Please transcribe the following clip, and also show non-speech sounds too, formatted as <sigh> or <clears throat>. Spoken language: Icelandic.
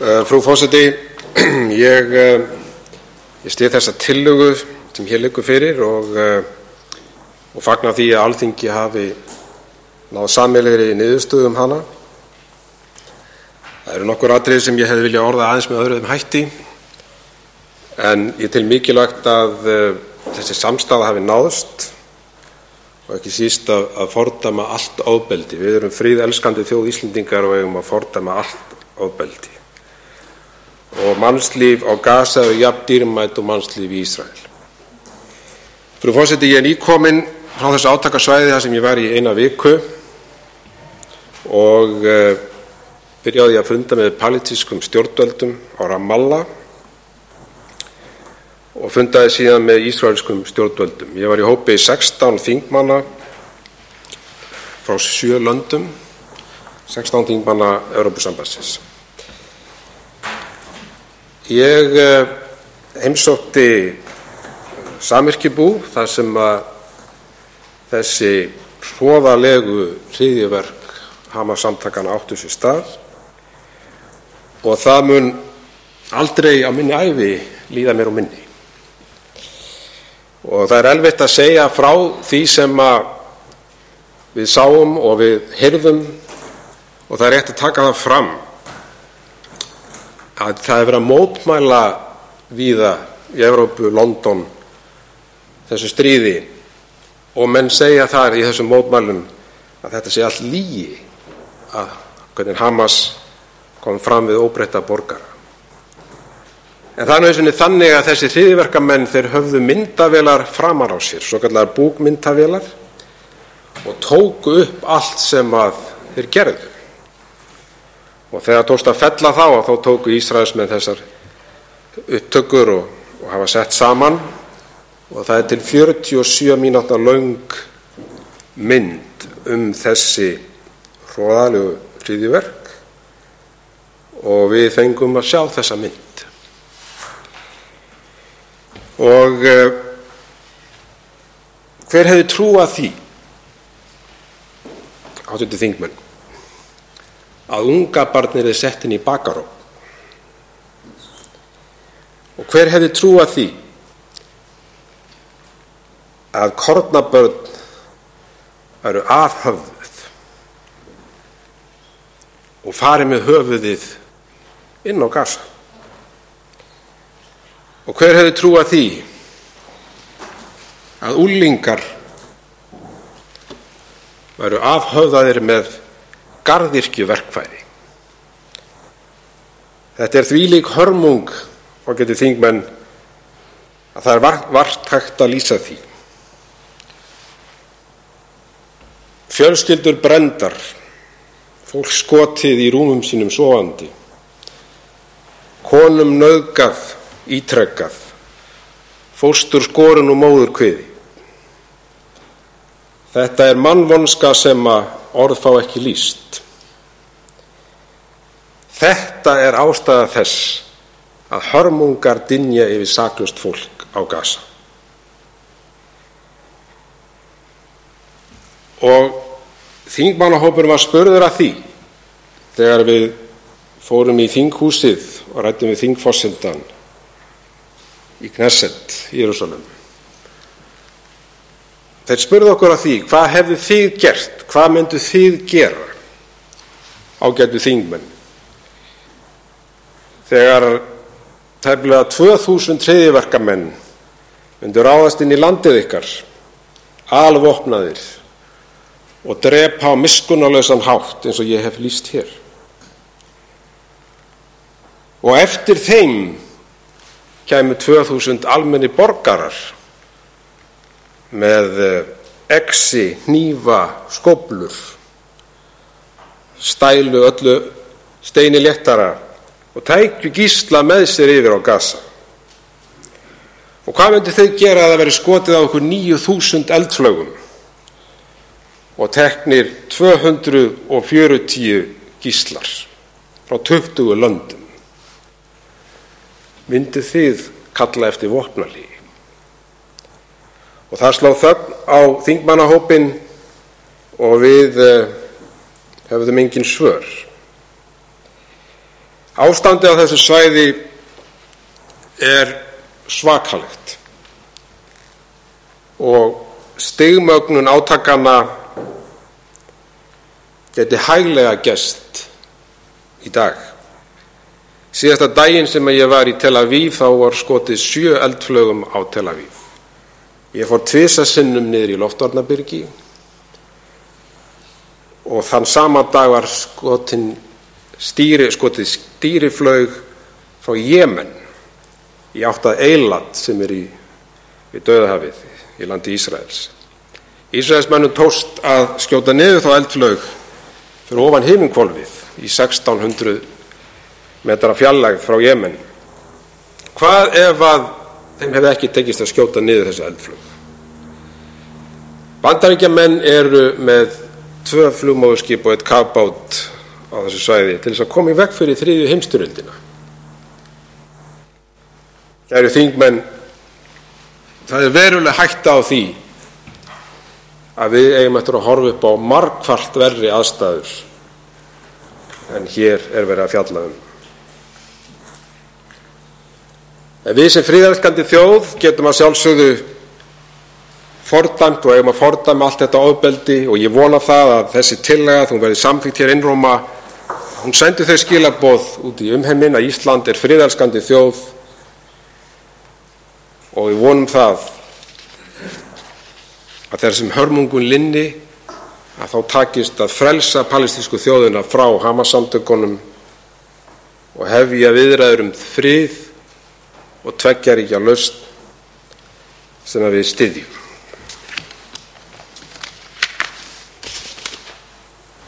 Uh, Frú forseti, <clears throat> ég, uh, ég stið þessa tillögu sem hér liggur fyrir og, uh, og fagna því að Alþingi hafi náð sameilegri niðurstöðum hana. Það eru nokkur atrið sem ég hefði vilja orða aðeins með öðruðum hætti en ég til mikilvægt að þessi samstafa hafi náðst og ekki síst að, að fordama allt ofbeldi. Við erum fríðelskandi þjóð Íslendingar og eigum að fordama allt ofbeldi. Og mannslíf á Gaza er jafn dýrmætt og mannslíf í Ísrael. Frú forseti, ég er nýkominn frá þessu átakasvæði þar sem ég var í eina viku og uh, byrjaði að funda með politískum stjórnvöldum á Ramallah og fundaði síðan með ísraelskum stjórnvöldum. Ég var í hópi 16 þingmanna frá sjö löndum, 16 þingmanna Evrópusambandsins. Ég heimsótti Samirkibú þar sem þessi hróðalegu hryðjuverk Hamas-samtakana áttu sér stað og það mun aldrei á minni ævi líða mér á minni. Og það er elvitt að segja frá því sem við sáum og við heyrðum og það er rétt að taka það fram að það er verið að mótmæla víða í Evrópu, London, þessu stríði og menn segja þar í þessum mótmælum að þetta sé allt lígi að hvernig Hamas kom fram við óbreytta borgara. En það er náttúrulega þannig að þessi hriðiverkamenn þeir höfðu myndavélar framar á sér, svo kallar búkmyndavélar og tóku upp allt sem að þeir gerðu. Og þegar tókst að fella þá þá tóku Ísraels með þessar upptökur og, og hafa sett saman. Og það er til 47 mínúta laung mynd um þessi hróðalegu hriðiverk og við fengum að sjá þessa mynd. Og uh, hver hefði trúað því, áttundi þingmenn, að unga barnir er sett inn í bakaró? Og hver hefði trúað því að kornabörn eru afhöfðuð og farið með höfuðið inn á gasa? Og hver hefði trúað því að úlingar væru afhöfðaðir með gardirkjuverkfæri? Þetta er þvílík hörmung og getur þingmenn að það er vart hægt að lýsa því. Fjölskyldur brendar, fólk skotið í rúmum sínum sofandi, konum nauðgað ítrekkað, fóstur skorun og móður kviði. Þetta er mannvonska sem orð fá ekki lýst. Þetta er ástæða þess að hörmungar dinja yfir saklust fólk á gasa. Og þingmannahópur var spurður að því þegar við fórum í þinghúsið og rættum við þingfossendan í Knesset, Jérúsalem. Þeir spurðu okkur að því, hvað hefðu þið gert, hvað myndu þið gera? Ágætu þingmenn. Þegar tæmlega 2000 treyðiverkamenn myndu ráðast inn í landið ykkar, alvopnaðir og drepa á miskunnarlausan hátt eins og ég hef lýst hér. Og eftir þeim kæmu 2000 almenni borgarar með exi, hnífa, skoblur, stælu öllu steini léttara og tækju gísla með sér yfir á gasa. Og hvað myndi þau gera að það veri skotið á okkur 9000 eldflögum og teknir 240 gíslar frá 20 löndum? Myndi þið kalla eftir vopnalígi? Og það slá þögn á þingmannahópin og við hefðum engin svör. Ástandið á þessu svæði er svakalegt og stigmögnun átakana geti hæglega gest í dag. Síðasta daginn sem ég var í Tel Aviv þá var skotið sjö eldflögum á Tel Aviv. Ég fór tvisa sinnum niður í loftvarnabyrgi og þann sama dag var skotin stýri, skotið stýriflög frá Jemen í áttað Eilat sem er í, í Dauðahafið í landi Ísraels. Ísraelsmennum tóst að skjóta niður þá eldflög fyrir ofan himinkvolfið í 1600 metra fjallægð frá Jemen. Hvað ef að þeim hefði ekki tekist að skjóta niður þessi eldflug? Bandaríkjamenn eru með tvö flugmóðurskip og eitt kafbát á þessu svæði til þess að koma í veg fyrir þriðju heimsturöldina. Kæru þingmenn, það er veruleg hætta á því að við eigum eftir að horfa upp á margfalt verri aðstæður en hér er verið að fjalla um. En við sem fríðelskandi þjóð getum að sjálfsögðu fordæmt og eigum að fordæma allt þetta ofbeldi og ég vona það að þessi tillaga, þú verði samþýtt hér innróma, hún sendi þau skilaboð út í umheimin að Ísland er fríðelskandi þjóð og við vonum það að þegar sem hörmungun linni að þá takist að frelsa palestínsku þjóðina frá Hamas-samtökunum og hefja viðræður um frið og tveggjaríkja lausn sem við styðjum.